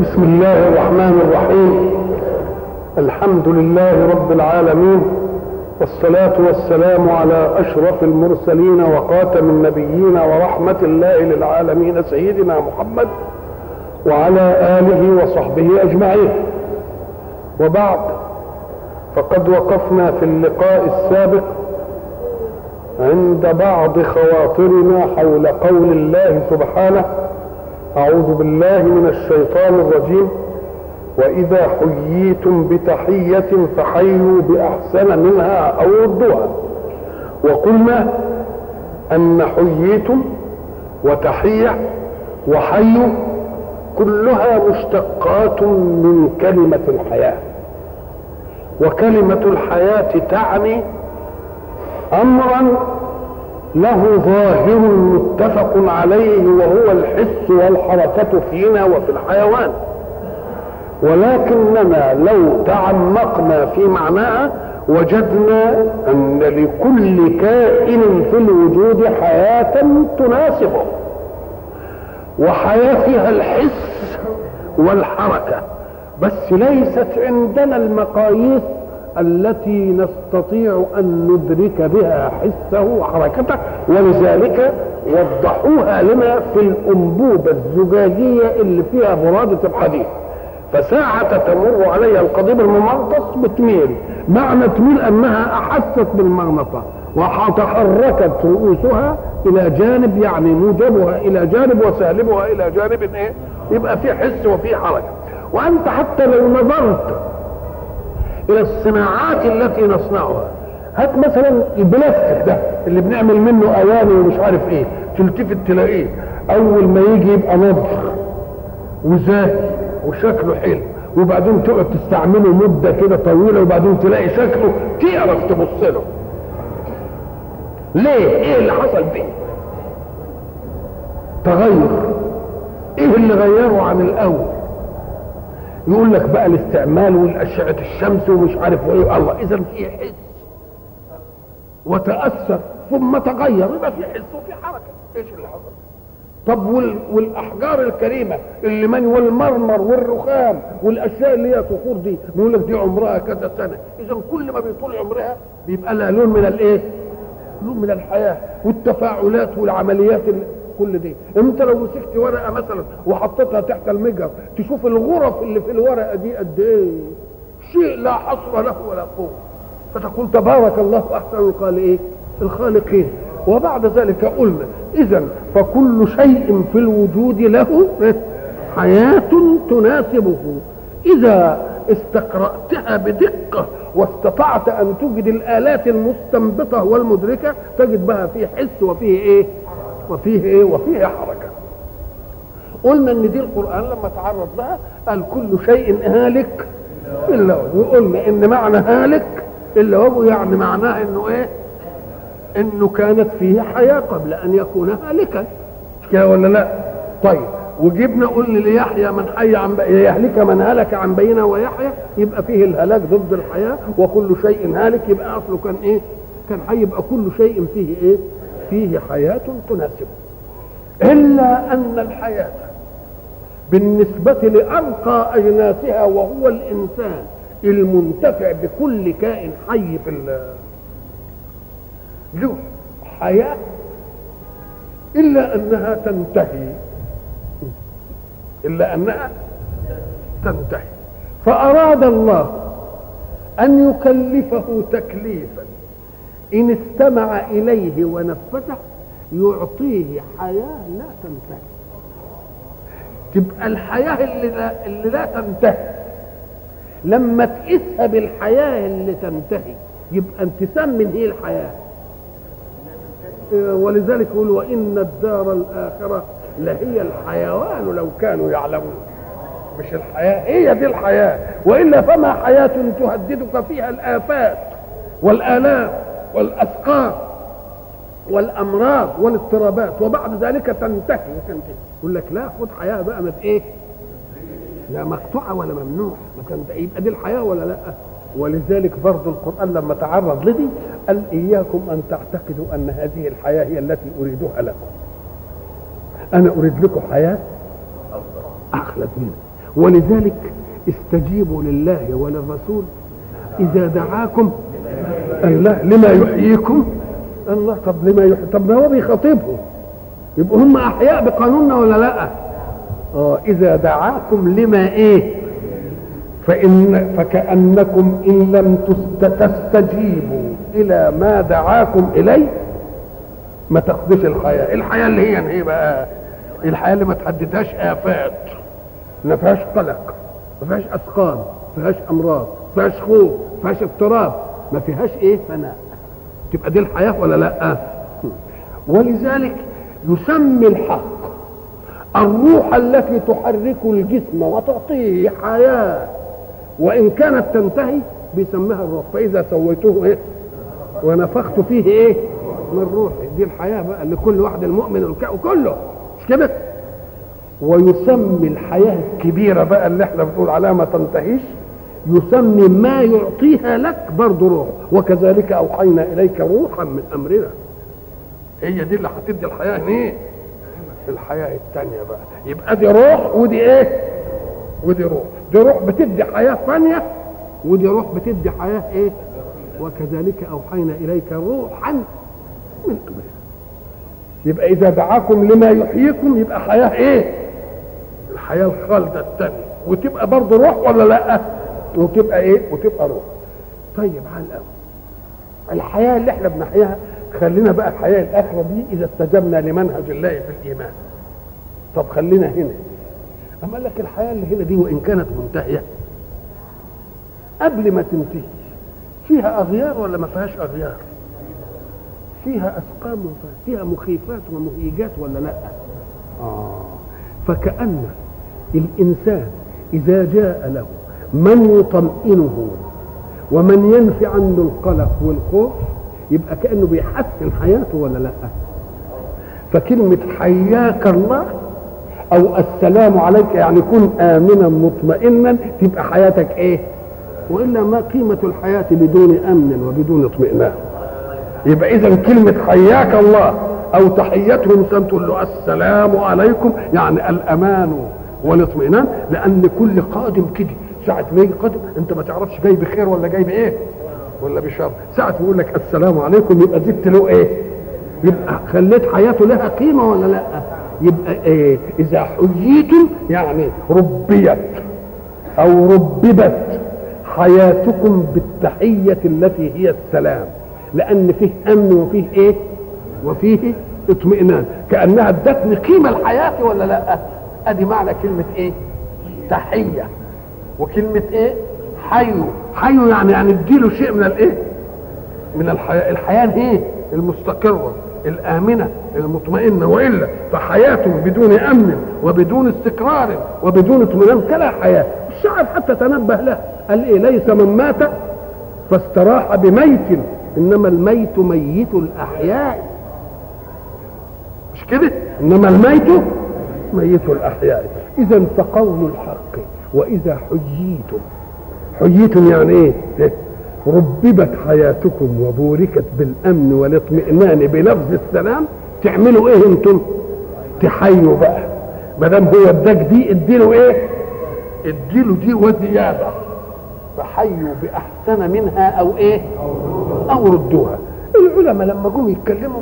بسم الله الرحمن الرحيم. الحمد لله رب العالمين. والصلاة والسلام على أشرف المرسلين وخاتم النبيين ورحمة الله للعالمين سيدنا محمد وعلى آله وصحبه أجمعين. وبعد فقد وقفنا في اللقاء السابق عند بعض خواطرنا حول قول الله سبحانه أعوذ بالله من الشيطان الرجيم. وإذا حييتم بتحية فحيوا بأحسن منها أو ردوها. وقلنا أن حييتم وتحية وحيوا كلها مشتقات من كلمة الحياة. وكلمة الحياة تعني أمرا له ظاهر متفق عليه وهو الحس والحركة فينا وفي الحيوان. ولكننا لو تعمقنا في معناها وجدنا أن لكل كائن في الوجود حياة تناسبه. وحياة فيها الحس والحركة بس ليست عندنا المقاييس التي نستطيع أن ندرك بها حسه وحركته ولذلك وضحوها لنا في الأنبوبة الزجاجية اللي فيها برادة الحديد فساعة تمر عليها القضيب الممغناطس بتميل معنى تميل أنها أحست بالمغناطة وتحركت رؤوسها إلى جانب يعني موجبها إلى جانب وسالبها إلى جانب إيه؟ يبقى في حس وفي حركة وأنت حتى لو نظرت إلى الصناعات التي نصنعها. هات مثلا البلاستيك ده اللي بنعمل منه اواني ومش عارف إيه تلتفت تلاقيه. أول ما يجي يبقى نضر وزاهي وشكله حلو وبعدين تقعد تستعمله مدة كده طويلة وبعدين تلاقي شكله تعرف تبص له. ليه؟ إيه اللي حصل فيه؟ تغير. إيه اللي غيره عن الأول؟ يقول لك بقى الاستعمال والأشعة الشمس ومش عارف إيه. الله إذا في حس. وتأثر ثم تغير يبقى في حس وفي حركة. إيش اللي حصل؟ طب وال... والأحجار الكريمة اللي من والمرمر والرخام والأشياء اللي هي صخور دي بيقول لك دي عمرها كذا سنة. إذا كل ما بيطول عمرها بيبقى لها لون من الإيه؟ لون من الحياة والتفاعلات والعمليات اللي كل دي. انت لو مسكت ورقة مثلا وحطيتها تحت المجر تشوف الغرف اللي في الورقة دي قد إيه. شيء لا حصر له ولا قوة. فتقول تبارك الله أحسن القال إيه الخالقين. وبعد ذلك قلنا اذا فكل شيء في الوجود له حياة تناسبه. إذا استقرأتها بدقة واستطعت أن توجد الآلات المستنبطة والمدركة تجد بها فيه حس وفيه إيه؟ وفيه إيه؟ وفيه حركة. قلنا إن دي القرآن لما تعرض لها قال كل شيء هالك إلا هو. وقلنا إن معنى هالك إلا هو يعني معناه إنه إيه؟ إنه كانت فيه حياة قبل أن يكون هالكا. مش كده ولا لا؟ طيب وجبنا قلنا ليحيى من حي عن يهلك من هلك عن بينه ويحيى يبقى فيه الهلاك ضد الحياة وكل شيء هالك يبقى أصله كان إيه؟ كان حي يبقى كل شيء فيه إيه؟ فيه حياة تناسبه إلا أن الحياة بالنسبة لأرقى أجناسها وهو الإنسان المنتفع بكل كائن حي في له حياة إلا أنها تنتهي. إلا أنها تنتهي. فأراد الله أن يكلفه تكليفا. إن استمع إليه ونفذه يعطيه حياة لا تنتهي. تبقى الحياة اللي لا, اللي لا تنتهي. لما تقيسها بالحياة اللي تنتهي يبقى انت سمن هي الحياة. ولذلك يقول وإن الدار الآخرة لهي الحيوان لو كانوا يعلمون. مش الحياة هي دي الحياة. وإلا فما حياة تهددك فيها الآفات والآلام. والأسقام والأمراض والاضطرابات وبعد ذلك تنتهي تنتهي يقول لك لا خد حياة بقى ما إيه؟ لا مقطوعة ولا ممنوع. ما يبقى دي الحياة ولا لأ؟ ولذلك برضه القرآن لما تعرض لدي قال إياكم أن تعتقدوا أن هذه الحياة هي التي أريدها لكم. أنا أريد لكم حياة أخلد منها. ولذلك استجيبوا لله وللرسول إذا دعاكم الله لما يحييكم الله طب لما يحيي طب ما هو بيخاطبهم يبقوا هم أحياء بقانوننا ولا لأ؟ آه إذا دعاكم لما إيه؟ فإن فكأنكم إن لم تستجيبوا إلى ما دعاكم إليه ما تاخدوش الحياة. الحياة اللي هي إيه بقى؟ الحياة اللي ما تحددهاش آفات. ما فيهاش قلق ما فيهاش أسقام ما فيهاش أمراض ما فيهاش خوف ما فيهاش اضطراب. ما فيهاش إيه فناء. تبقى دي الحياة ولا لأ؟ ولذلك يسمي الحق الروح التي تحرك الجسم وتعطيه حياة وإن كانت تنتهي بيسميها الروح. فإذا سويته إيه؟ ونفخت فيه إيه؟ من روحي. دي الحياة بقى لكل واحد المؤمن وكله. مش كده؟ ويسمي الحياة الكبيرة بقى اللي إحنا بنقول عليها ما تنتهيش يسمي ما يعطيها لك برضه روح. وكذلك أوحينا إليك روحا من أمرنا. هي دي اللي هتدي الحياة إيه الحياة التانية بقى. يبقى دي روح ودي إيه؟ ودي روح. دي روح بتدي حياة ثانية ودي روح بتدي حياة إيه؟ وكذلك أوحينا إليك روحا من أمرنا. يبقى إذا دعاكم لما يحييكم يبقى حياة إيه؟ الحياة الخالدة الثانية وتبقى برضه روح ولا لأ؟ وتبقى إيه؟ وتبقى روح. طيب على الأول. الحياة اللي إحنا بنحياها خلينا بقى الحياة الآخرة دي إذا استجبنا لمنهج الله في الإيمان. طب خلينا هنا. قال لك الحياة اللي هنا دي وإن كانت منتهية قبل ما تنتهي فيها أغيار ولا ما فيهاش أغيار؟ فيها أسقام فيها مخيفات ومهيجات ولا لأ؟ آه. فكأن الإنسان إذا جاء له من يطمئنه ومن ينفي عنه القلق والخوف يبقى كأنه بيحسن حياته ولا لأ؟ فكلمة حياك الله أو السلام عليك يعني كن آمنا مطمئنا تبقى حياتك إيه؟ وإلا ما قيمة الحياة بدون أمن وبدون اطمئنان. يبقى إذا كلمة حياك الله أو تحيته انسان تقول له السلام عليكم يعني الأمان والاطمئنان لأن كل قادم كده. ساعة ما يجي قادم انت ما تعرفش جاي بخير ولا جاي بإيه؟ ولا بشر. ساعة يقول لك السلام عليكم يبقى زدت له إيه؟ يبقى خليت حياته لها قيمة ولا لأ؟ يبقى إيه؟ إذا حييتم يعني ربيت أو رببت حياتكم بالتحية التي هي السلام. لأن فيه أمن وفيه إيه؟ وفيه اطمئنان. كأنها ادتني قيمة الحياة ولا لأ؟ أدي معنى كلمة إيه؟ تحية. وكلمة إيه؟ حيوا حيوا يعني يعني اديله شيء من الإيه؟ من الحياة. الحياة إيه المستقرة الآمنة المطمئنة وإلا فحياة بدون أمن وبدون استقرار وبدون اطمئنان كلا حياة. الشاعر حتى تنبه له قال إيه؟ ليس من مات فاستراح بميت إنما الميت ميت الأحياء. مش كده؟ إنما الميت ميت الأحياء. اذا فقول الحق. وإذا حييتم حييتم يعني إيه؟ رببت حياتكم وبوركت بالأمن والاطمئنان بلفظ السلام تعملوا إيه أنتم؟ تحيوا بقى. ما دام هو اداك دي اديله إيه؟ اديله دي وزيادة. فحيوا بأحسن منها أو إيه؟ أو ردوها. العلماء لما جم يتكلموا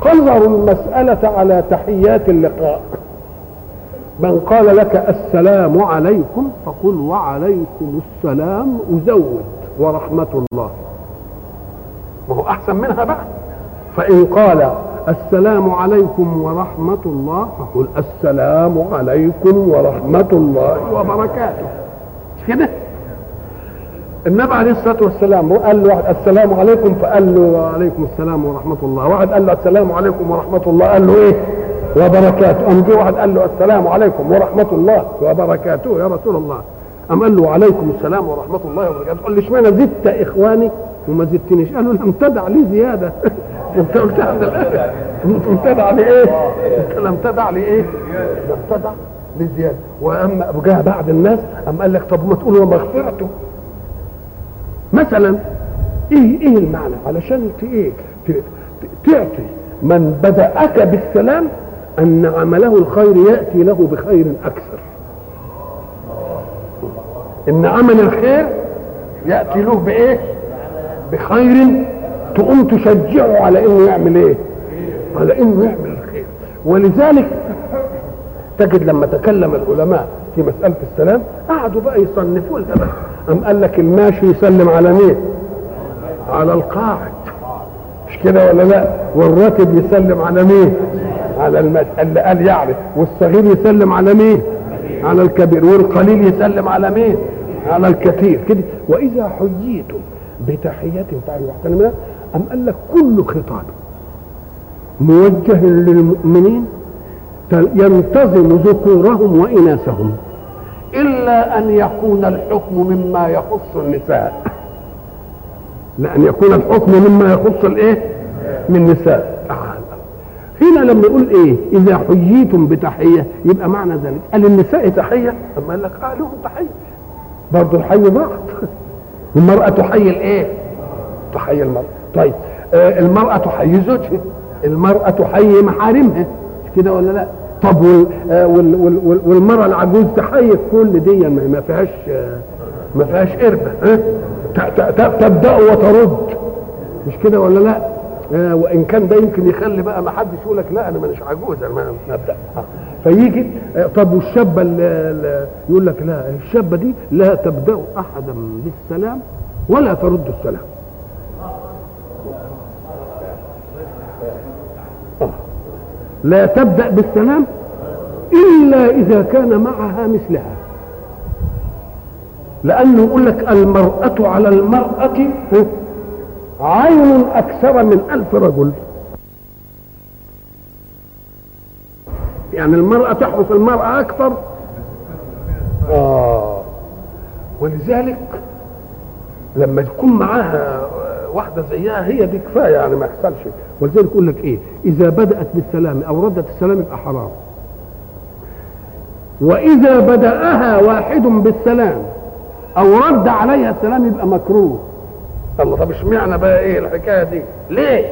قرروا المسألة على تحيات اللقاء. من قال لك السلام عليكم فقل وعليكم السلام وزود ورحمة الله. ما هو أحسن منها بقى. فإن قال السلام عليكم ورحمة الله فقل السلام عليكم ورحمة الله وبركاته. كده؟ النبي عليه الصلاة والسلام قال له واحد السلام عليكم فقال له وعليكم السلام ورحمة الله. واحد قال له السلام عليكم ورحمة الله قال له إيه؟ وبركاته. ام جه واحد قال له السلام عليكم ورحمة الله. وبركاته يا رسول الله. ام قال له وعليكم السلام ورحمة الله وبركاته. قال لي اشمعنى زدت إخواني؟ وما زدتنيش. قالوا لم تدع لي زيادة. انت قلت لم تدع لي إيه؟ لم تدع لي إيه؟ لم تدع لي زيادة. وأما جاء بعد الناس ام قال لك طب ما تقول ومغفرته مثلا إيه إيه المعنى؟ علشان إيه تعطي من بدأك بالسلام أن عمله الخير يأتي له بخير أكثر إن عمل الخير يأتي له بإيه بخير تقوم تشجعه على إنه يعمل إيه على إنه يعمل الخير ولذلك تجد لما تكلم العلماء في مسألة السلام قعدوا بقى يصنفوا لها بقى أم قال لك الماشي يسلم على مين؟ على القاعد مش كده ولا لا؟ والراكب يسلم على مين؟ على اللي قال يعني والصغير يسلم على مين؟ على الكبير والقليل يسلم على مين؟ على الكثير كده وإذا حييتم بتحية فعلوا أحسن منها أم قال لك كل خطاب موجه للمؤمنين ينتظم ذكورهم وإناثهم إلا أن يكون الحكم مما يخص النساء لأن يكون الحكم مما يخص الإيه؟ من النساء هنا لما يقول إيه؟ إذا حييتم بتحية يبقى معنى ذلك. قال النساء تحية؟ أما قال لك آه لهم تحية. برضه الحي بعض المرأة تحيي الإيه؟ تحيي المرأة. طيب آه المرأة تحيي زوجها. المرأة تحيي محارمها. كده ولا لا؟ طب وال وال وال والمرأة العجوز تحيي كل دي ما فيهاش ما فيهاش قربة. تبدأ وترد. مش كده ولا لا؟ آه وإن كان ده يمكن يخلي بقى ما حدش يقول لك لا أنا مانيش عجوز أنا أبدأ. آه. فيجي آه طب والشابة اللي يقول لك لا الشابة دي لا تبدأ أحدا بالسلام ولا ترد السلام. لا تبدأ بالسلام إلا إذا كان معها مثلها. لأنه يقول لك المرأة على المرأة عين أكثر من ألف رجل. يعني المرأة تحرس المرأة أكثر؟ آه. ولذلك لما تكون معاها واحدة زيها هي دي كفاية يعني ما يحصلش. ولذلك يقول لك إيه؟ إذا بدأت بالسلام أو ردت السلام يبقى حرام. وإذا بدأها واحد بالسلام أو رد عليها السلام يبقى مكروه. الله. طب اشمعنى بقى إيه الحكاية دي؟ ليه؟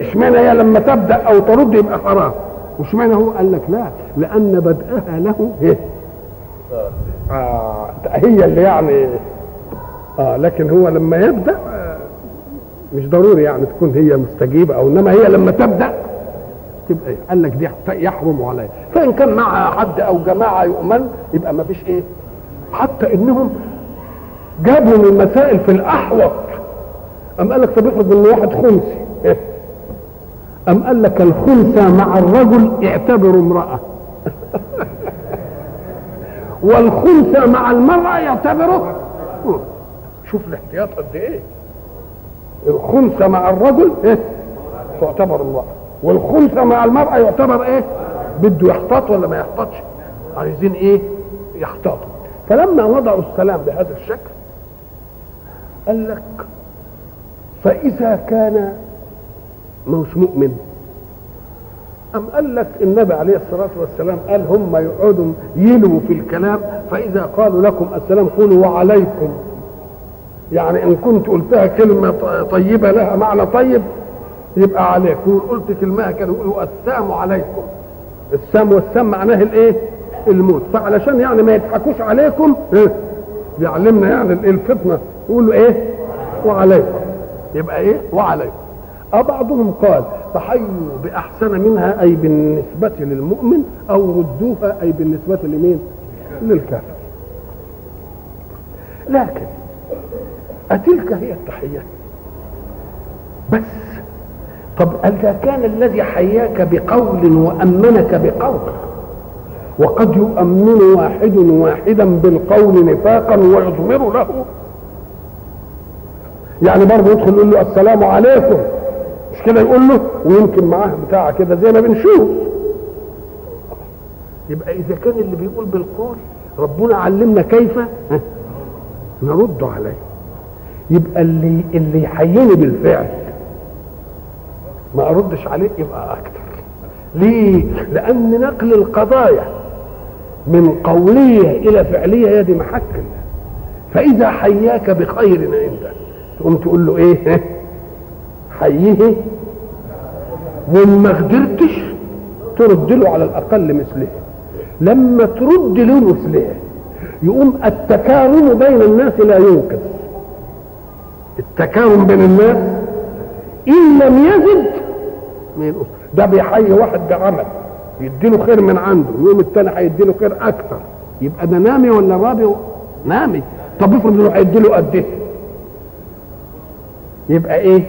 اشمعنى هي لما تبدأ أو ترد يبقى حرام واشمعنى هو قال لك لا؟ لأن بداها له إيه؟ آه هي اللي يعني. آه لكن هو لما يبدأ مش ضروري يعني تكون هي مستجيبة أو إنما هي لما تبدأ تبقى إيه؟ قال لك دي يحرم عليها. فإن كان معها حد أو جماعة يؤمن يبقى ما فيش إيه؟ حتى إنهم جابوا من المسائل في الأحوط. أم قال لك طب افرض إن واحد خنثي إيه؟ أم قال لك الخنثى مع الرجل اعتبروا امرأة. والخنثى مع المرأة يعتبره شوف الاحتياط قد إيه. الخنثى مع الرجل إيه. تعتبر امرأة. والخنثى مع المرأة يعتبر إيه. بده يحتاط ولا ما يحتاطش؟ عايزين إيه؟ يحتاطوا. فلما وضعوا السلام بهذا الشكل قال لك فإذا كان مش مؤمن أم قال لك النبي عليه الصلاة والسلام قال هم يقعدوا يلوا في الكلام فإذا قالوا لكم السلام قولوا وعليكم. يعني إن كنت قلتها كلمة طيبة لها معنى طيب يبقى عليكم قلت كلمة كانوا يقولوا السام عليكم. السام والسام معناه الإيه؟ الموت. فعلشان يعني ما يضحكوش عليكم إيه؟ بيعلمنا يعني الفتنة يقولوا إيه؟ وعليكم. يبقى إيه؟ وعليكم. بعضهم قال فحيوا بأحسن منها أي بالنسبة للمؤمن أو ردوها أي بالنسبة لمين؟ للكافر. لكن أتلك هي التحية. بس طب إذا كان الذي حياك بقول وأمنك بقول؟ وقد يؤمن واحد واحدا بالقول نفاقا ويضمر له. يعني برضه يدخل يقول له السلام عليكم. مش كده يقول له؟ ويمكن معاه بتاع كده زي ما بنشوف. يبقى إذا كان اللي بيقول بالقول ربنا علمنا كيف؟ نرد عليه. يبقى اللي اللي يحييني بالفعل ما أردش عليه يبقى أكتر. ليه؟ لأن نقل القضايا من قولية إلى فعلية هي دي محك فإذا حياك بخير عنده تقوم تقول له إيه؟ حييه. وما قدرتش ترد له على الأقل مثله. لما ترد له مثله يقوم التكارم بين الناس لا ينقذ التكارم بين الناس إن لم يزد ما ينقص ده بيحيي واحد بعمل يديله خير من عنده. يوم التاني هيديله خير أكثر. يبقى ده نامي ولا رابي؟ نامي. طب افرض إنه هيديله قد إيه؟ يبقى إيه؟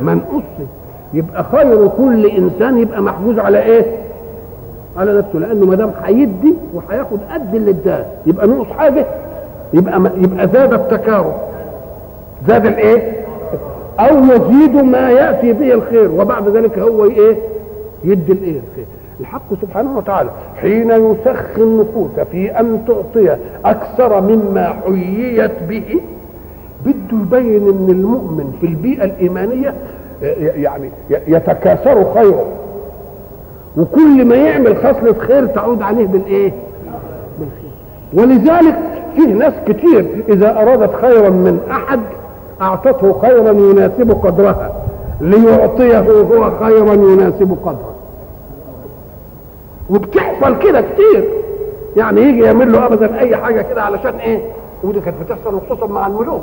منقص يبقى خير كل إنسان يبقى محجوز على إيه؟ على نفسه لأنه ما دام هيدي وهياخد قد اللي اداه يبقى نقص حاجة يبقى يبقى زاد التكارم. زاد الإيه؟ أو يزيد ما يأتي به الخير وبعد ذلك هو إيه؟ يدي الإيه الخير. الحق سبحانه وتعالى حين يسخي النفوس في أن تعطي أكثر مما حييت به يبين إن المؤمن في البيئة الإيمانية يعني يتكاثر خيره. وكل ما يعمل خصلة خير تعود عليه بالإيه؟ بالخير. ولذلك فيه ناس كتير إذا أرادت خيرا من أحد أعطته خيرا يناسب قدرها ليعطيه هو خيرا يناسب قدره. وبتحصل كده كتير. يعني يجي يعمل له ابدا أي حاجة كده علشان إيه؟ ودي كانت بتحصل خصوصا مع الملوك.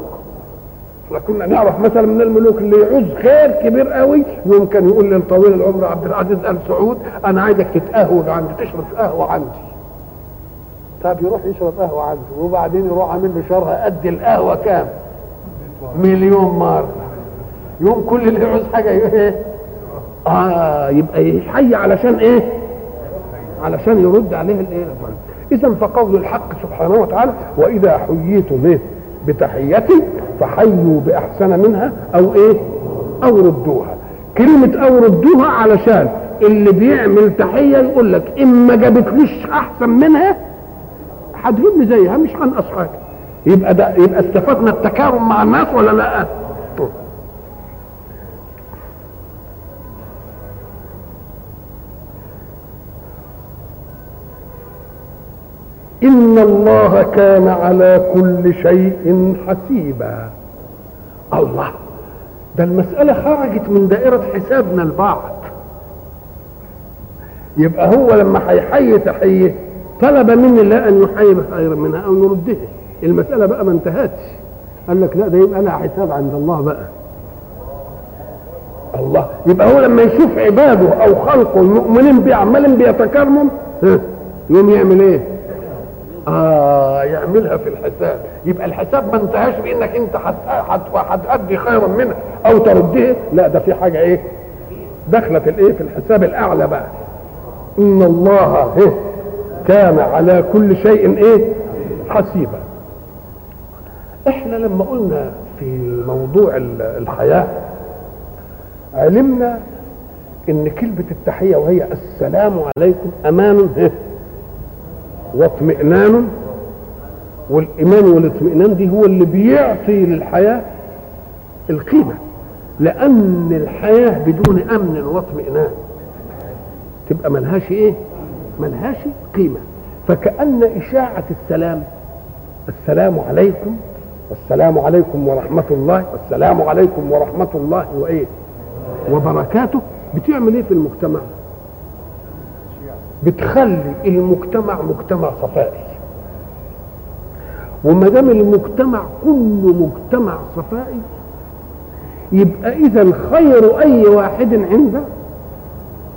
كنا نعرف مثلا من الملوك اللي يعوز خير كبير قوي يمكن يقول للطويل العمر عبد العزيز آل سعود أنا عايزك تتقهوى عندي تشرب قهوة عندي. طب يروح يشرب قهوة عنده وبعدين يروح عامل له شرها قد القهوة كام؟ مليون مرة. يوم كل اللي يعوز حاجة إيه؟ آه يبقى يحيي علشان إيه؟ علشان يرد عليه الإيه؟ اذا فقول الحق سبحانه وتعالى وإذا حييتم إيه؟ بتحية فحيوا بأحسن منها أو إيه؟ أو ردوها. كلمة أو ردوها علشان اللي بيعمل تحية يقول لك إما جابتليش أحسن منها لي زيها مش هنقص حاجة. يبقى ده يبقى استفدنا التكارم مع الناس ولا لأ؟ إن الله كان على كل شيء حسيبا. الله ده المسألة خرجت من دائرة حسابنا البعض. يبقى هو لما هيحيي تحية طلب مني لا أن يحيي بخير منها أو نردها المسألة بقى ما انتهتش. قال لك لا ده يبقى لها حساب عند الله بقى. الله يبقى هو لما يشوف عباده أو خلقه المؤمنين بيه عمالين بيتكرموا يوم يعمل إيه؟ آه يعملها في الحساب. يبقى الحساب ما انتهاش بإنك أنت هتأدي خيرا منها أو تردها. لا ده في حاجة إيه؟ دخلت الإيه؟ في الحساب الأعلى بقى. إن الله كان على كل شيء إيه؟ حسيبا. إحنا لما قلنا في موضوع الحياة علمنا إن كلمة التحية وهي السلام عليكم أمان واطمئنان. والإيمان والاطمئنان دي هو اللي بيعطي للحياة القيمة. لأن الحياة بدون أمن واطمئنان تبقى ملهاش إيه؟ ملهاش قيمة. فكأن إشاعة السلام السلام عليكم السلام عليكم ورحمة الله السلام عليكم ورحمة الله وإيه؟ وبركاته بتعمل إيه في المجتمع؟ بتخلي المجتمع مجتمع صفائي. وما دام المجتمع كله مجتمع صفائي يبقى إذا خير أي واحد عنده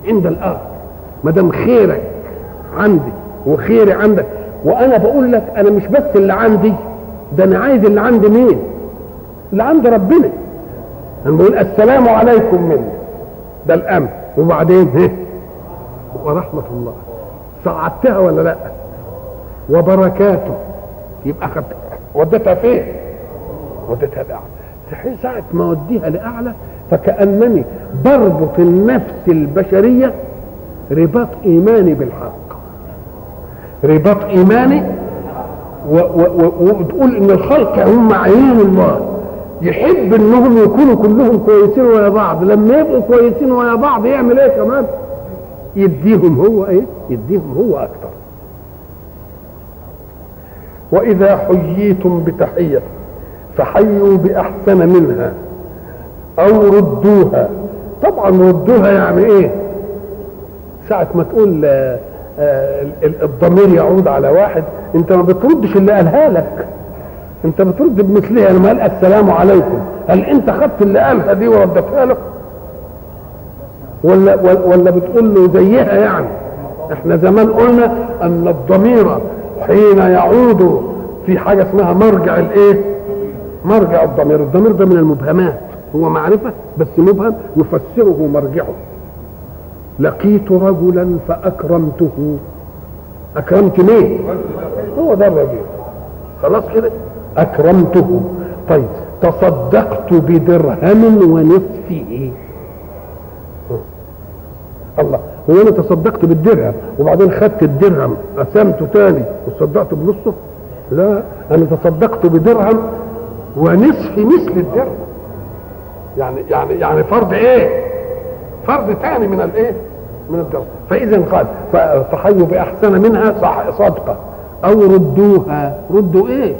عند الآخر. ما دام خيرك عندي وخيري عندك وأنا بقول لك أنا مش بس اللي عندي ده أنا عايز اللي عند مين؟ اللي عند ربنا. أنا بقول السلام عليكم مني. ده الأمن. وبعدين؟ ورحمة الله. صعدتها ولا لا؟ وبركاته. يبقى خد وديتها فين؟ وديتها لأعلى تحين ساعة ما وديها لأعلى فكأنني بربط النفس البشرية رباط إيماني بالحق. رباط إيماني وتقول إن الخلق هم عيون الله. يحب إنهم يكونوا كلهم كويسين ويا بعض. لما يبقوا كويسين ويا بعض يعمل إيه كمان؟ يديهم هو إيه؟ يديهم هو أكتر وإذا حييتم بتحية فحيوا بأحسن منها أو ردوها. طبعا ردوها يعني إيه؟ ساعة ما تقول آه، ال- الضمير يعود على واحد أنت ما بتردش اللي قالها لك. أنت بترد بمثلها لما قال السلام عليكم. هل أنت خدت اللي قالها دي وردتها له ولا ولا- بتقول له زيها يعني. إحنا زمان قلنا أن الضمير حين يعود في حاجة اسمها مرجع الإيه؟ مرجع الضمير. الضمير ده من المبهمات. هو معرفة بس مبهم يفسره مرجعه. لقيت رجلا فأكرمته. أكرمت مين؟ هو ده الرجل. خلاص كده؟ أكرمته. طيب تصدقت بدرهم ونصفه الله. هو أنا تصدقت بالدرهم. وبعدين خدت الدرهم قسمته تاني وصدقت بنصه. لا أنا تصدقت بدرهم ونصف مثل الدرهم. يعني يعني يعني فرض إيه؟ فرض تاني من الإيه؟ من الدرهم. فإذا قال فحيوا بأحسن منها صدقة. أو ردوها. ردوا إيه؟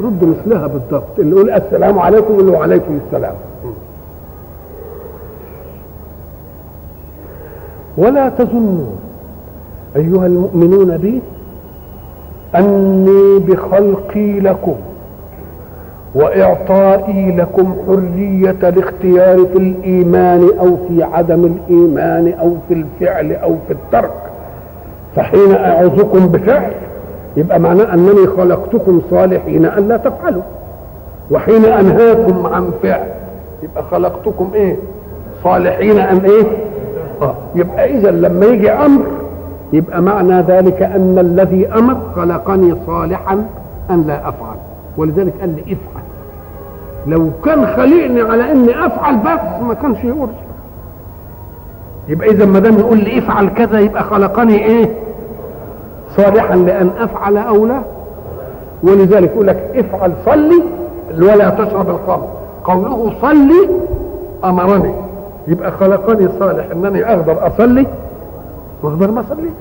ردوا مثلها بالضبط. اللي يقول السلام عليكم اللي وعليكم السلام. ولا تظنوا أيها المؤمنون بي أني بخلقي لكم وإعطائي لكم حرية الاختيار في الإيمان أو في عدم الإيمان أو في الفعل أو في الترك. فحين أعوذكم بفعل يبقى معناه أنني خلقتكم صالحين أن لا تفعلوا. وحين أنهاكم عن فعل يبقى خلقتكم إيه؟ صالحين ان إيه؟ يبقى إذا لما يجي أمر يبقى معنى ذلك أن الذي أمر خلقني صالحا أن لا أفعل. ولذلك قال لي افعل. لو كان خلقني على إني أفعل بس ما كانش يقول. يبقى إذا ما دام يقول لي افعل كذا يبقى خلقني إيه؟ صالحا لأن أفعل أو لا. ولذلك يقول لك افعل صلي ولا تشرب الخمر. قوله صلي أمرني. يبقى خلقني صالح إنني أقدر أصلي؟ واقدر ما اصليش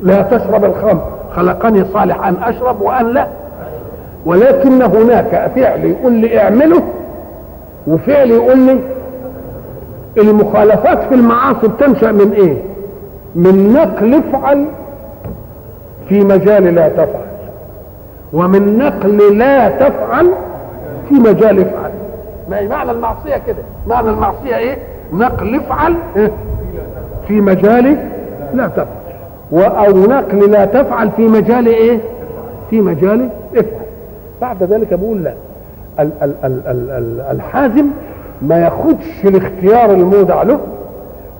لا تشرب الخمر. خلقني صالح أن أشرب وأن لا. ولكن هناك فعل يقول لي اعمله وفعل يقول لي المخالفات في المعاصي بتنشأ من إيه؟ من نقل افعل في مجال لا تفعل ومن نقل لا تفعل في مجال افعل. ما هي معنى المعصية كده؟ معنى المعصية إيه؟ نقل افعل إيه؟ في مجال لا تفعل. أو نقل لا تفعل في مجال إيه؟ في مجال افعل. بعد ذلك بقول لا. ال- ال- ال- ال- ال- الحازم ما ياخدش الاختيار المودع له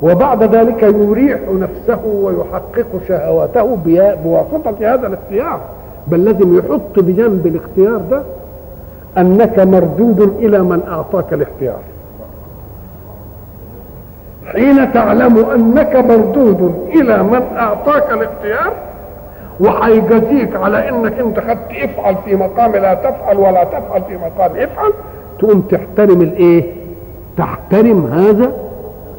وبعد ذلك يريح نفسه ويحقق شهواته بواسطة هذا الاختيار. بل لازم يحط بجنب الاختيار ده أنك مردود إلى من أعطاك الاختيار. حين تعلم أنك مردود إلى من أعطاك الاختيار وهيجازيك على إنك انت خدت افعل في مقام لا تفعل ولا تفعل في مقام افعل تقوم تحترم الإيه؟ تحترم هذا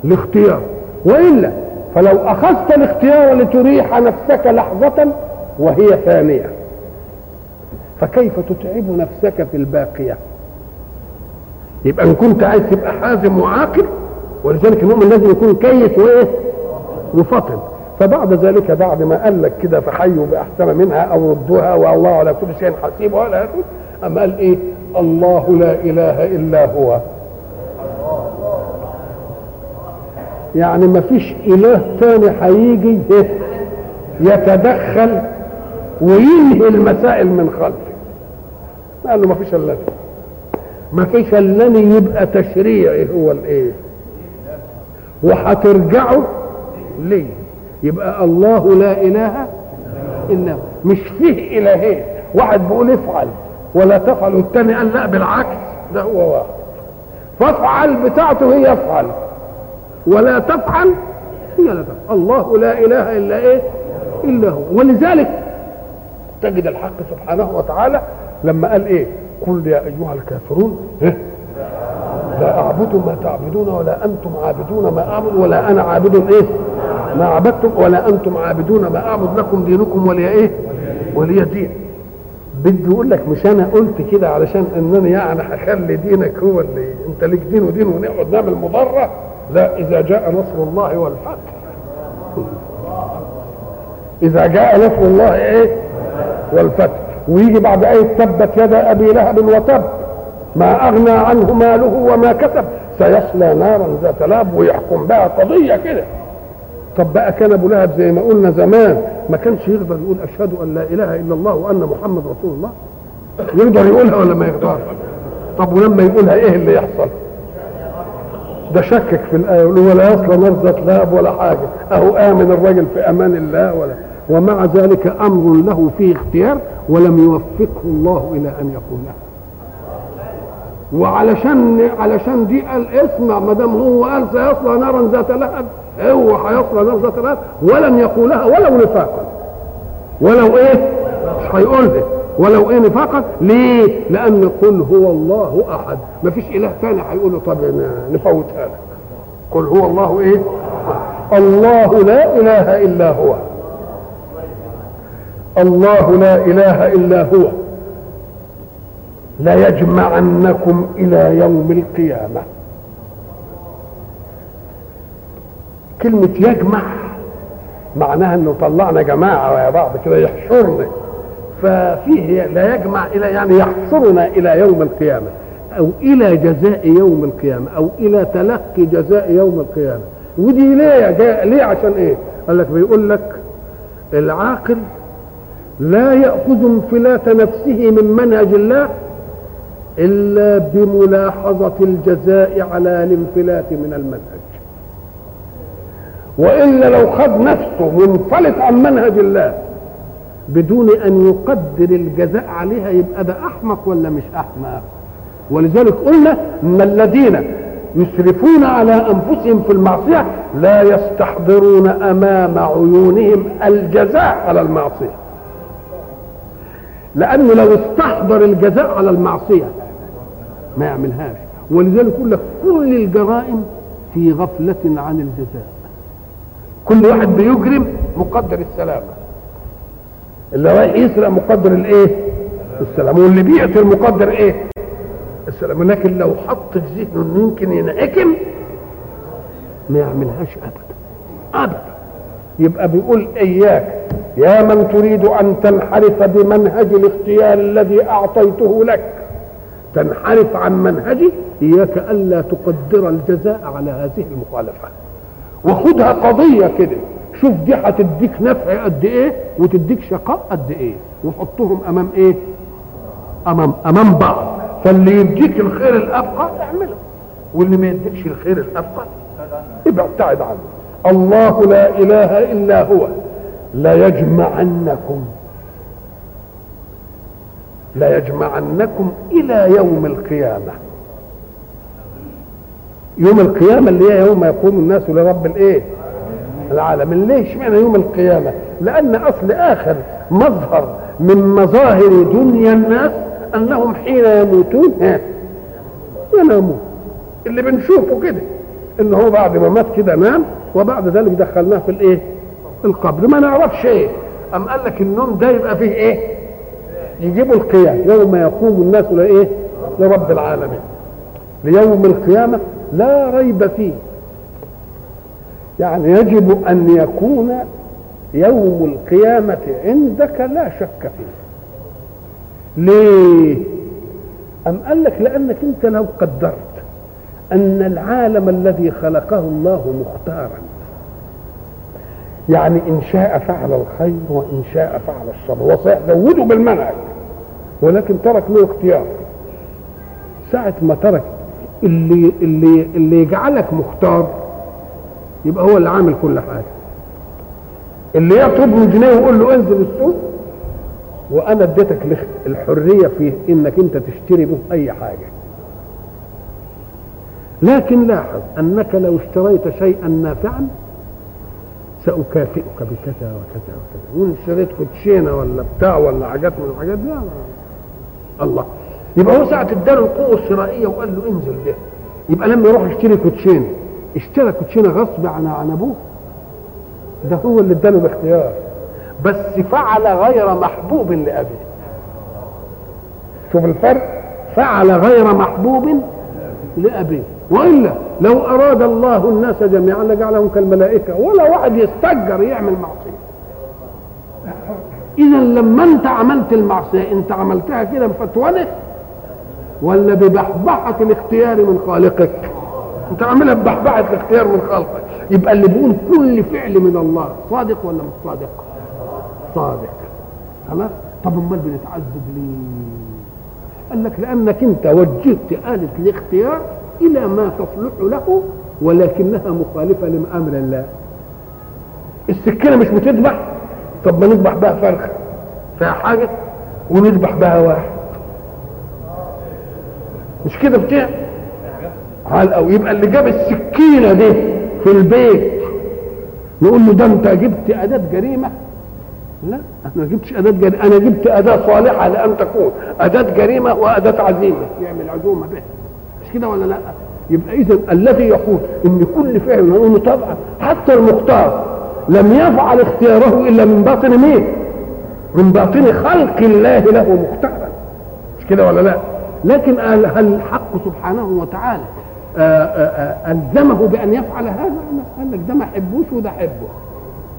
الاختيار. وإلا فلو أخذت الاختيار لتريح نفسك لحظة وهي ثانية فكيف تتعب نفسك في الباقية؟ يبقى إن كنت عايز تبقى حازم وعاقل ولذلك المؤمن لازم يكون كيس وإيه؟ وفطن فبعد ذلك بعد ما قال لك كده فحيوا باحسن منها أو ردوها والله على كل شيء حسيب ولا أما قال إيه؟ الله لا إله إلا هو. يعني ما فيش إله تاني هيجي يتدخل وينهي المسائل من خلفه. قال له ما فيش إلا. ما فيش إلا يبقى تشريعي هو الإيه؟ وهترجعوا ليه يبقى الله لا إله إلا هو. مش فيه إلهين. واحد بيقول افعل ولا تفعل والتاني قال لا بالعكس ده هو واحد. فافعل بتاعته هي افعل ولا تفعل هي لا تفعل. الله لا إله إلا إيه؟ إلا هو. ولذلك تجد الحق سبحانه وتعالى لما قال إيه؟ قل يا أيها الكافرون إيه؟ لا أعبد ما تعبدون ولا أنتم عابدون ما أعبد ولا أنا عابد إيه؟ ما عبدتم ولا أنتم عابدون ما أعبد لكم دينكم ولي إيه؟ ولي دين. بدي يقول لك مش أنا قلت كده علشان إنني يعني هخلي دينك هو اللي أنت ليك دين ودين ونقعد نعمل مضره لا إذا جاء نصر الله والفتح إذا جاء نصر الله إيه؟ والفتح. ويجي بعد آية تبت يد أبي لهب وتب. ما أغنى عنه ماله وما كسب سيصلى نارا ذات لهب ويحكم بها قضية كده. طب بقى كان أبو لهب زي ما قلنا زمان ما كانش يقدر يقول أشهد أن لا إله إلا الله وأن محمد رسول الله؟ يقدر يقولها ولا ما يقدرش؟ طب ولما يقولها إيه اللي يحصل؟ ده شكك في الآية يقول ولا يصل نار ذات لهب ولا حاجة. أهو آمن الرجل في أمان الله ولا. ومع ذلك أمر له فيه اختيار ولم يوفقه الله إلى أن يقولها وعلشان علشان دي قال اسمع ما دام هو قال سيصلى نارا ذات لهب هو هيصلى نار ذات لهب ولن يقولها ولو نفاقا. ولو إيه؟ مش هيقولها ولو إيه نفاقا؟ ليه؟ لأن قل هو الله أحد. ما فيش إله ثاني هيقول له طب نفوتها لك. قل هو الله إيه؟ الله لا إله إلا هو. الله لا إله إلا هو. ليجمعنكم إلى يوم القيامة. كلمة يجمع معناها إنه طلعنا جماعة ويا بعض كده يحشرنا. ففيه لا يجمع إلى يعني يحشرنا إلى يوم القيامة أو إلى جزاء يوم القيامة أو إلى تلقي جزاء يوم القيامة. ودي ليه جاء ليه عشان إيه؟ قال لك بيقول لك العاقل لا يأخذ انفلات نفسه من منهج الله إلا بملاحظة الجزاء على الانفلات من المنهج. وإلا لو خد نفسه منفلت عن منهج الله بدون أن يقدر الجزاء عليها يبقى ده أحمق ولا مش أحمق؟ ولذلك قلنا إن الذين يسرفون على أنفسهم في المعصية لا يستحضرون أمام عيونهم الجزاء على المعصية. لأنه لو استحضر الجزاء على المعصية ما يعملهاش ولذلك يقول لك كل الجرائم في غفلة عن الجزاء. كل واحد بيجرم مقدر السلامة. اللي رايح يسرق مقدر الايه؟ السلام واللي بيقتل مقدر إيه؟ السلام لكن لو حط في ذهنه إنه يمكن ينحكم ما يعملهاش ابدا. ابدا. يبقى بيقول إياك يا من تريد أن تنحرف بمنهج الاختيار الذي أعطيته لك تنحرف عن منهجي إياك ألا تقدر الجزاء على هذه المخالفه وخدها قضية كده شوف دي هتديك نفع قد إيه وتديك شقاء قد إيه وحطهم أمام إيه؟ أمام أمام بعض. فاللي يديك الخير الأبقى اعمله واللي ما يديكش الخير الأبقى ابعد عنه. الله لا إله إلا هو. لا يجمعنكم لا يجمعنكم إلى يوم القيامة. يوم القيامة اللي هي يوم يقوم الناس لرب الإيه؟ العالم ليش اشمعنى يوم القيامة؟ لأن أصل آخر مظهر من مظاهر دنيا الناس أنهم حين يموتون ها ينامون. اللي بنشوفه كده إن هو بعد ما مات كده نام وبعد ذلك دخلناه في الإيه؟ القبر. ما نعرفش إيه. أم قال لك النوم ده يبقى فيه إيه؟ يجيبوا القيام يوم يقوم الناس لايه لرب العالمين. ليوم القيامة لا ريب فيه. يعني يجب أن يكون يوم القيامة عندك لا شك فيه. ليه؟ أم قال لك لأنك أنت لو قدرت أن العالم الذي خلقه الله مختارا. يعني إن شاء فعل الخير وإن شاء فعل الشر. وسيزوده بالمنهج. ولكن ترك له اختيار. ساعة ما ترك اللي اللي اللي يجعلك مختار يبقى هو اللي عامل كل حاجة. اللي يطلب من جنيه ويقول له انزل السوق وأنا اديتك الحرية في إنك أنت تشتري به أي حاجة. لكن لاحظ أنك لو اشتريت شيئا نافعا سأكافئك بكذا وكذا وكذا. وإن اشتريت كوتشينة ولا بتاع ولا حاجات من الحاجات دي الله. يبقى هو ساعة اداله القوة الشرائيه وقال له انزل به يبقى لما يروح يشتري كوتشينة اشترى كوتشينة غصب عن عن أبوه. ده هو اللي اداله باختيار. بس فعل غير محبوب لأبيه. شوف الفرق. فعل غير محبوب لأبيه. وإلا لو أراد الله الناس جميعا لجعلهم كالملائكة. ولا واحد يستجر يعمل معصية. إذا لما أنت عملت المعصية انت عملتها كده بفتوانه ولا ببحبحة الاختيار من خالقك. انت عاملها ببحبحة الاختيار من خالقك. يبقى اللي بيقول كل فعل من الله صادق ولا مش صادق؟ صادق. خلاص؟ طب أمال بنتعذب ليه؟ قال لك لأنك أنت وجهت آلة الاختيار إلى ما تصلح له ولكنها مخالفة لأمر الله. السكينة مش بتذبح؟ طب ما نذبح بها فرخة. فيها حاجة؟ ونذبح بها واحد. مش كده بتاع على أو يبقى اللي جاب السكينة دي في البيت. نقول له ده أنت جبت أداة جريمة؟ لا أنا ما جبتش أداة جريمة. أنا جبت أداة صالحة لأن تكون. أداة جريمة وأداة عزيمة يعمل عزومة بها مش كده ولا لا؟ يبقى إذا الذي يقول إن كل فعل نقول طبعا حتى المختار لم يفعل اختياره إلا من باطن مين؟ من باطن خلق الله له مختارا مش كده ولا لا؟ لكن هل الحق سبحانه وتعالى آآ آآ ألزمه بأن يفعل هذا؟ قال لك ده ما حبوش وده حبه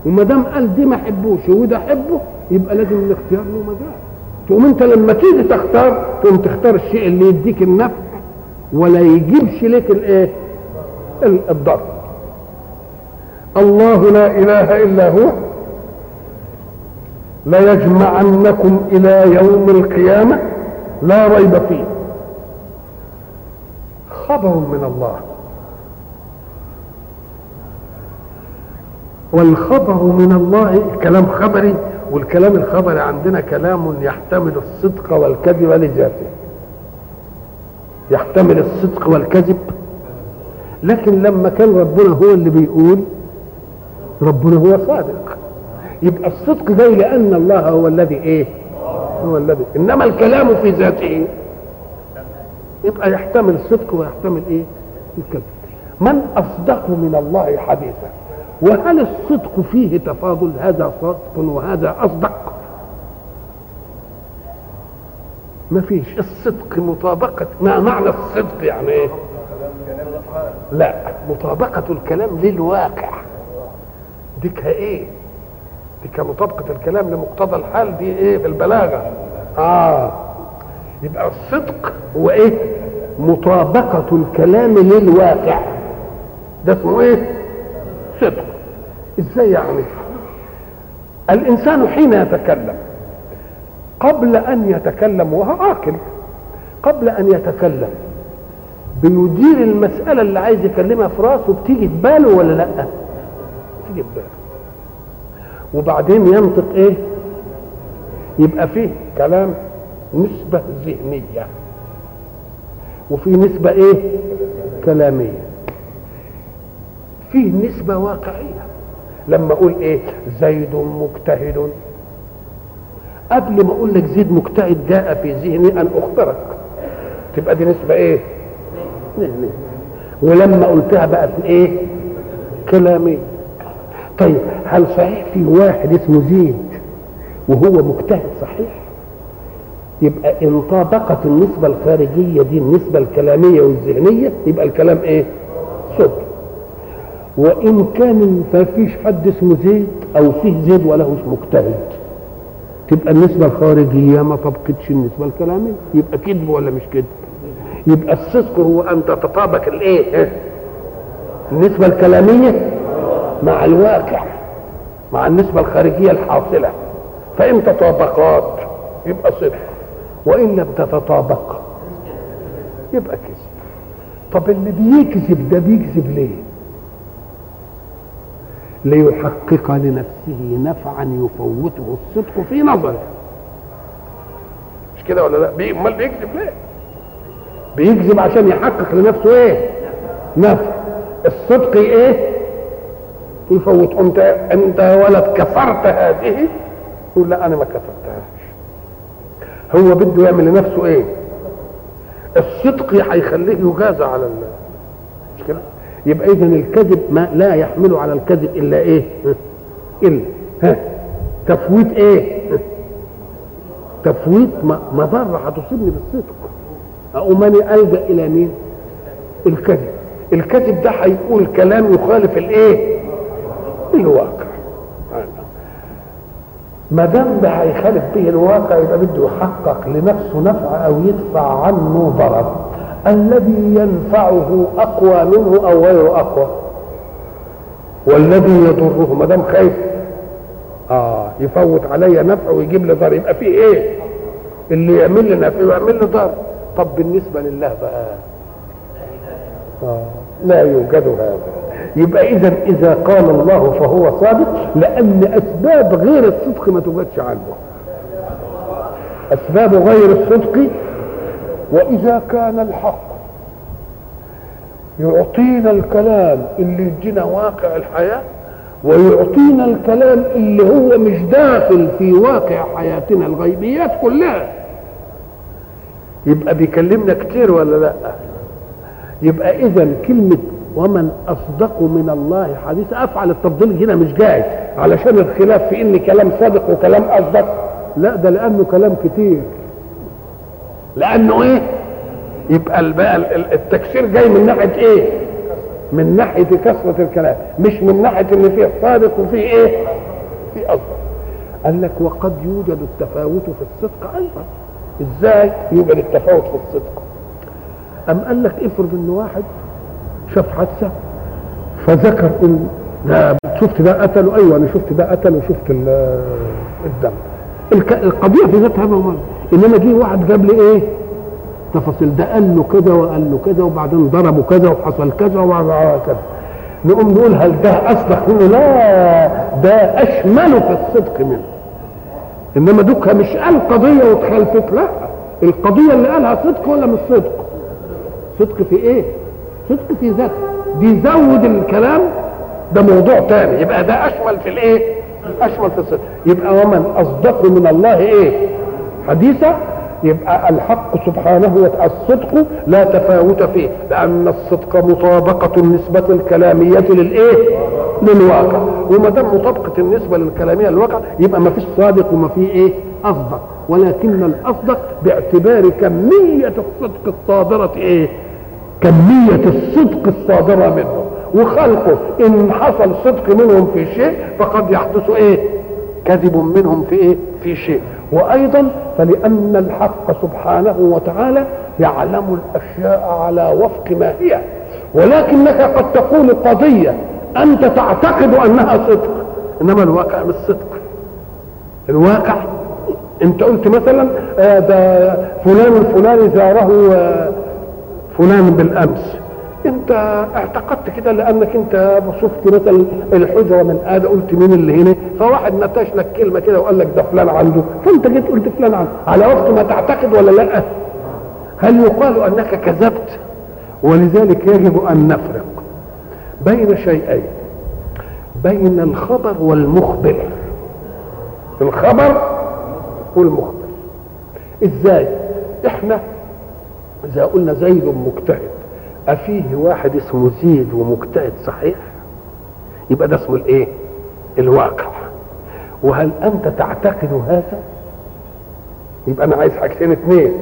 وما دام قال دي ما حبوش وده حبه يبقى لازم الاختيار له مجال تقوم أنت لما تيجي تختار تقوم تختار الشيء اللي يديك النفع ولا يجيبش لك الايه الضر الله لا إله إلا هو ليجمعنكم إلى يوم القيامة لا ريب فيه. خبر من الله. والخبر من الله كلام خبري والكلام الخبري عندنا كلام يحتمل الصدق والكذب لذاته. يحتمل الصدق والكذب. لكن لما كان ربنا هو اللي بيقول ربنا هو صادق. يبقى الصدق جاي لأن الله هو الذي إيه؟ هو الذي إنما الكلام في ذاته يبقى يحتمل الصدق ويحتمل إيه؟ الكذب. من أصدق من الله حديثا؟ وهل الصدق فيه تفاضل؟ هذا صدق وهذا أصدق. ما فيش. الصدق مطابقة ما معنى الصدق يعني إيه؟ لا مطابقة الكلام للواقع. ديك إيه؟ ديك مطابقة الكلام لمقتضى الحال دي إيه في البلاغة. آه. يبقى الصدق هو إيه؟ مطابقة الكلام للواقع. ده اسمه إيه؟ صدق. إزاي يعني؟ الإنسان حين يتكلم قبل أن يتكلم وهو عاقل قبل أن يتكلم بيدير المسألة اللي عايز يكلمها في راسه بتيجي في باله ولا لأ؟ في باله وبعدين ينطق إيه؟ يبقى فيه كلام نسبة ذهنية وفي نسبة إيه؟ كلامية فيه نسبة واقعية لما أقول إيه؟ زيد مجتهد قبل ما أقول لك زيد مجتهد جاء في ذهني أن أخبرك تبقى دي نسبة إيه؟ ذهنية ولما قلتها بقت إيه؟ كلامية طيب هل صحيح في واحد اسمه زيد وهو مجتهد صحيح؟ يبقى إن طابقت النسبة الخارجية دي النسبة الكلامية والذهنية يبقى الكلام إيه؟ صدق. وإن كان ما فيش حد اسمه زيد أو فيه زيد وله مجتهد تبقى النسبة الخارجية ما طبقتش النسبة الكلامية. يبقى كذب ولا مش كذب؟ يبقى الصدق هو أن تتطابق الإيه؟ النسبة الكلامية مع الواقع مع النسبة الخارجية الحاصلة. فإن تطابقات يبقى صدق. وإن لم تتطابق يبقى كذب. طب اللي بيكذب ده بيكذب ليه؟ ليحقق لنفسه نفعا يفوته الصدق في نظره مش كده ولا لا؟ أمال بيكذب ليه؟ بيكذب عشان يحقق لنفسه إيه؟ نفع. الصدق إيه؟ يفوت أنت أنت يا ولد كفرت هذه؟ يقول لا أنا ما كفرتهاش. هو بده يعمل لنفسه إيه؟ الصدق هيخليه يجازى على الله. مش كده؟ يبقى اذا الكذب ما لا يحمل على الكذب إلا إيه؟ إلا. ها؟ تفويت إيه؟ تفويت مضره هتصيبني بالصدق. اقوم أنا ألجأ إلى مين؟ الكذب. الكذب ده هيقول كلام يخالف الإيه؟ الواقع. ما دام ده هيخالف به الواقع يبقى بده يحقق لنفسه نفع أو يدفع عنه ضرر. الذي ينفعه أقوى منه أو غير أقوى. والذي يضره ما دام خايف. آه يفوت عليا نفع ويجيب لي ضرر. يبقى في إيه؟ اللي يعمل لي نفع ويعمل لي ضرر. طب بالنسبة لله بقى. آه. لا يوجد هذا. يبقى إذا إذا قال الله فهو صادق لأن أسباب غير الصدق ما توجدش عنه. أسباب غير الصدق وإذا كان الحق يعطينا الكلام اللي يدينا واقع الحياة ويعطينا الكلام اللي هو مش داخل في واقع حياتنا الغيبيات كلها. يبقى بيكلمنا كتير ولا لأ؟ يبقى إذا كلمة ومن أصدق من الله حديثا أفعل التفضيل هنا مش جاي علشان الخلاف في إن كلام صادق وكلام أصدق. لا ده لأنه كلام كتير. لأنه إيه؟ يبقى بقى التكسير جاي من ناحية إيه؟ من ناحية كثرة الكلام مش من ناحية إن فيه صادق وفيه إيه؟ في أصدق. قال لك وقد يوجد التفاوت في الصدق أيضا. إزاي يوجد التفاوت في الصدق؟ أم قال لك افرض إن واحد شاف حادثة فذكر ان ده شفت ده قتله. أيوه أنا شفت ده قتله وشفت الدم. القضية في ذاتها ما انما جه واحد جاب لي إيه؟ تفاصيل. ده قال له كذا وقال له كذا وبعدين ضربه كذا وحصل كذا وبعد كذا. نقوم نقول هل ده اصدق منه؟ لا ده أشمل في الصدق منه. إنما دوكها مش قال قضية واتخلفت لا. القضية اللي قالها صدق ولا مش صدق؟ صدق في إيه؟ صدق في ذاته. بيزود الكلام ده موضوع تاني. يبقى ده أشمل في الإيه؟ أشمل في الصدق يبقى ومن أصدق من الله إيه؟ حديثا. يبقى الحق سبحانه وتعالى الصدق لا تفاوت فيه لأن الصدق مطابقة النسبة الكلامية للإيه؟ للواقع. وما دام مطابقة النسبة الكلاميه للواقع يبقى ما فيش صادق وما فيه إيه؟ أصدق. ولكن الأصدق باعتبار كميه الصدق الصادرة إيه؟ كمية الصدق الصادرة منه وخلقه إن حصل صدق منهم في شيء فقد يحدث إيه؟ كذب منهم في إيه؟ في شيء. وأيضا فلأن الحق سبحانه وتعالى يعلم الأشياء على وفق ما هي. ولكنك قد تقول قضية أنت تعتقد أنها صدق. إنما الواقع مش صدق. الواقع أنت قلت مثلا آه ده فلان الفلاني زاره آه فلان بالأمس. انت اعتقدت كده لأنك انت شفت مثلا الحجرة من هذا قلت مين اللي هنا؟ فواحد نتاش لك كلمة كده وقال لك ده فلان عنده. فانت جيت قلت فلان عنده. على وقت ما تعتقد ولا لأ؟ هل يقال أنك كذبت؟ ولذلك يجب أن نفرق بين شيئين بين الخبر والمخبر. الخبر والمخبر. إزاي؟ إحنا إذا قلنا زيد مجتهد أفيه واحد اسمه زيد ومجتهد صحيح؟ يبقى ده اسمه الإيه؟ الواقع. وهل أنت تعتقد هذا؟ يبقى أنا عايز حاجتين اثنين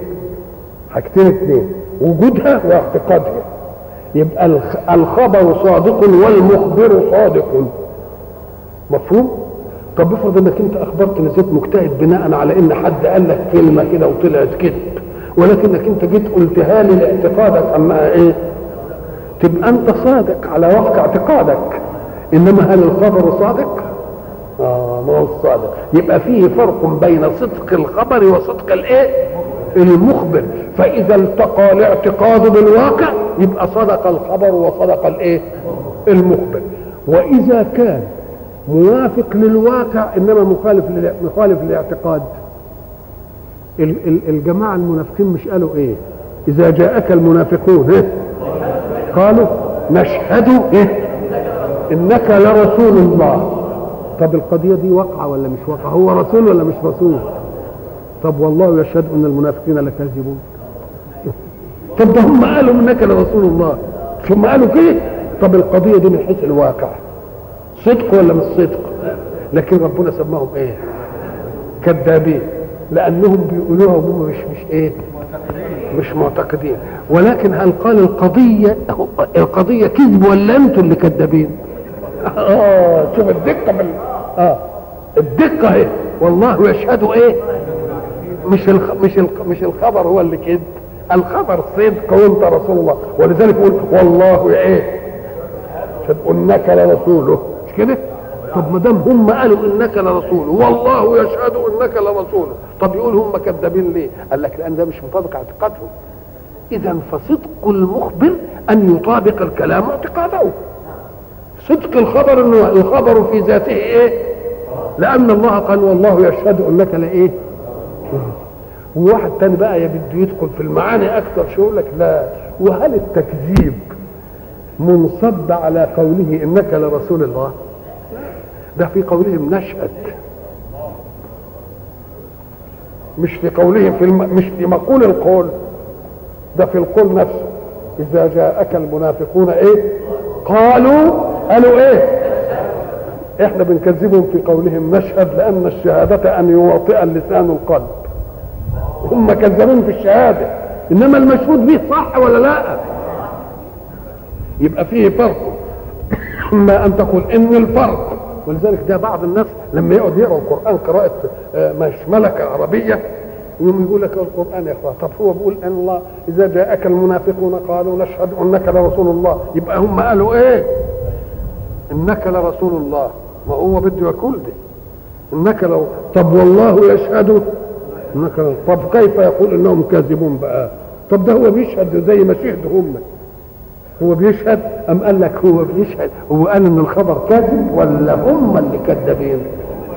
حاجتين اثنين وجودها واعتقادها. يبقى الخبر صادق والمخبر صادق. مفهوم؟ طب افرض إنك أنت أخبرت إن زيد مجتهد بناء على إن حد قال لك كلمة كده وطلعت كذب. ولكنك انت جيت قلتها لي لاعتقادك انها إيه؟ تبقى أنت صادق على وفق اعتقادك. إنما هل الخبر صادق؟ آه ما هو الصادق يبقى فيه فرق بين صدق الخبر وصدق الإيه؟ المخبر. فإذا التقى الاعتقاد بالواقع يبقى صدق الخبر وصدق الإيه؟ المخبر. وإذا كان موافق للواقع إنما مخالف مخالف للاعتقاد. الجماعة المنافقين مش قالوا إيه؟ إذا جاءك المنافقون إيه؟ قالوا نشهد إيه؟ إنك لرسول الله. طب القضية دي واقعة ولا مش واقعة؟ هو رسول ولا مش رسول؟ طب والله يشهد أن المنافقين لكاذبون طب ده هم قالوا إنك لرسول الله. ثم قالوا كده؟ طب القضية دي من حيث الواقع. صدق ولا مش صدق؟ لكن ربنا سماهم إيه؟ كذابين. لأنهم بيقولوها وهم مش مش إيه؟ مش معتقدين. ولكن هل قال القضية القضية كذب ولا أنتم اللي كذابين؟ آه شوف الدقة بال... آه. الدقة اهي والله يشهد إيه؟ مش الخ... مش الخ... مش الخبر هو اللي كده الخبر صدق وأنت رسول الله. ولذلك يقول والله إيه؟ يشهد إنك لرسوله. مش كده؟ طب ما دام هم قالوا إنك لرسوله والله يشهد إنك لرسوله طب يقول هم كذابين ليه؟ قال لك لأن ده مش مطابق اعتقادهم. إذا فصدق المخبر أن يطابق الكلام اعتقاده. صدق الخبر إنه الخبر في ذاته إيه؟ لأن الله قال والله يشهد إنك لإيه؟ وواحد تاني بقى بده يدخل في المعاني أكثر شو يقول لك؟ لا. وهل التكذيب منصب على قوله إنك لرسول الله؟ ده في قولهم نشهد مش في قولهم في الم... مش في مقول القول. ده في القول نفسه. إذا جاءك المنافقون إيه؟ قالوا قالوا إيه؟ إحنا بنكذبهم في قولهم نشهد لأن الشهادة أن يواطئ اللسان القلب. هم كذابين في الشهادة. إنما المشهود به صح ولا لا؟ يبقى فيه فرق. أما أن تقول إن الفرق ولذلك ده بعض الناس لما يقعد يقرأ القرآن قراءة مش ملكة عربية يوم يقول لك القرآن يا إخوان طب هو بيقول أن الله إذا جاءك المنافقون قالوا نشهد أنك لرسول الله. يبقى هم قالوا إيه؟ إنك لرسول الله. ما هو بده يقول دي. إنك لو طب والله يشهد؟ إنك طب كيف يقول إنهم كاذبون بقى؟ طب ده هو بيشهد زي ما شهدوا هم. هو بيشهد أم قال لك هو بيشهد؟ هو قال إن الخبر كاذب ولا هم اللي كذابين؟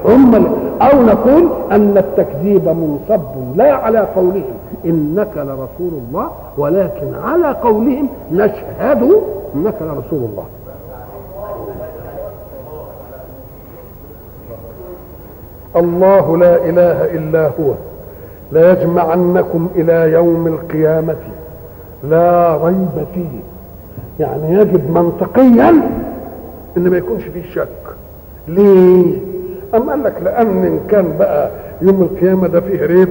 هم اللي أو نقول أن التكذيب منصب لا على قولهم. إنك لرسول الله ولكن على قولهم نشهد إنك لرسول الله. الله لا إله إلا هو. لا يجمعنكم إلى يوم القيامة. لا ريب فيه. يعني يجب منطقيا ان ما يكونش فيه شك. ليه؟ أم قال لك لأن إن كان بقى يوم القيامة ده فيه ريب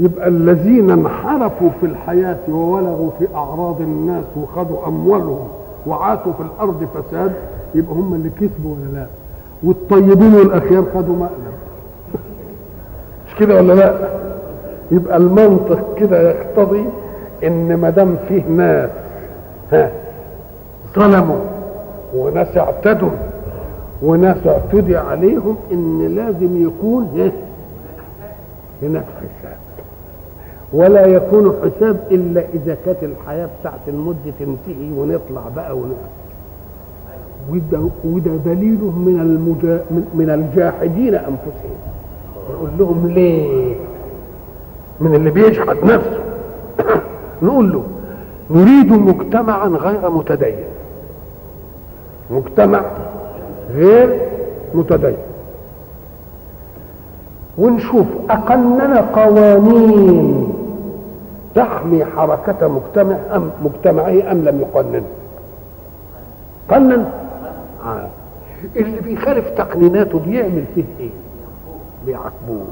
يبقى الذين انحرفوا في الحياة وولغوا في أعراض الناس وخدوا أموالهم وعاتوا في الأرض فساد يبقى هم اللي كسبوا ولا لا؟ والطيبين والأخيار خدوا مقلب. مش كده ولا لا؟ يبقى المنطق كده يقتضي إن ما دام فيه ناس ظلموا وناس اعتدوا وناس اعتدي عليهم إن لازم يكون ها هناك حساب. ولا يكون حساب إلا إذا كانت الحياة بتاعت المدة تنتهي ونطلع بقى ونطلع وده, وده دليل من المجا من الجاحدين أنفسهم. نقول لهم ليه؟ من اللي بيجحد نفسه. نقول له نريد مجتمعا غير متدين. مجتمع غير متدين. ونشوف أقلنا قوانين تحمي حركة مجتمع أم مجتمعه أم لم يقنن. قنن؟ آه. اللي بيخالف تقنيناته بيعمل فيه إيه؟ بيعاقبوه.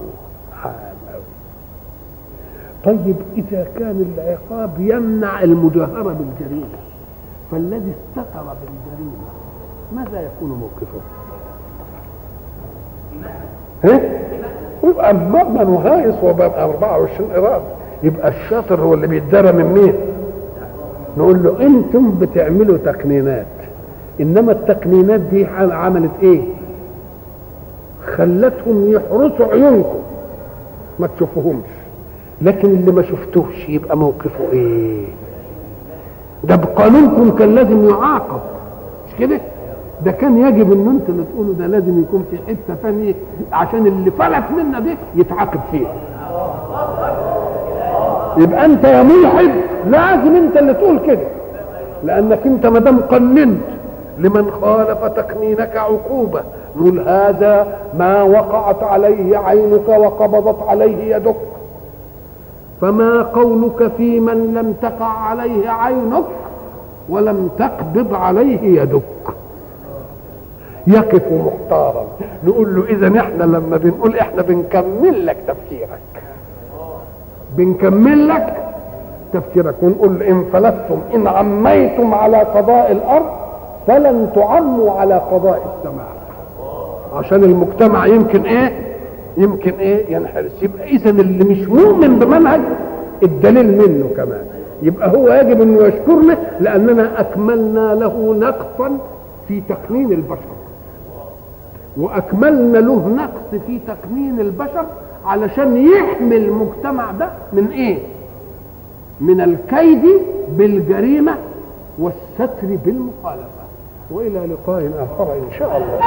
طيب إذا كان العقاب يمنع المجاهرة بالجريمة فالذي استتر بالجريمة ماذا يكون موقفه؟ ها؟ يبقى مؤمن وهايص وبقى 24 إرادة يبقى الشاطر هو اللي بيتدرى من مين؟ نقول له أنتم بتعملوا تقنينات إنما التقنينات دي عملت إيه؟ خلتهم يحرسوا عيونكم ما تشوفوهمش لكن اللي ما شفتوش يبقى موقفه إيه؟ ده بقانونكم كان لازم يعاقب. مش كده؟ ده كان يجب ان انت اللي تقولوا ده لازم يكون في حتة ثانية عشان اللي فلت منا دي يتعاقب فيها. يبقى انت يا ملحد لازم انت اللي تقول كده. لانك انت ما دام قننت لمن خالف تقنينك عقوبة نقول هذا ما وقعت عليه عينك وقبضت عليه يدك. فما قولك في من لم تقع عليه عينك ولم تقبض عليه يدك. يقف مختارا نقول له إذا إحنا لما بنقول إحنا بنكمل لك تفكيرك. بنكمل لك تفكيرك. ونقول إن فلتم إن عميتم على قضاء الأرض فلن تعموا على قضاء السماء. عشان المجتمع يمكن إيه؟ يمكن إيه ينحرس. يبقى اذا اللي مش مؤمن بمنهج الدليل منه كمان. يبقى هو يجب انه يشكرنا لأننا أكملنا له نقصا في تقنين البشر. وأكملنا له نقص في تقنين البشر علشان يحمي المجتمع ده من إيه؟ من الكيد بالجريمة والستر بالمخالفة. وإلى لقاء آخر إن شاء الله.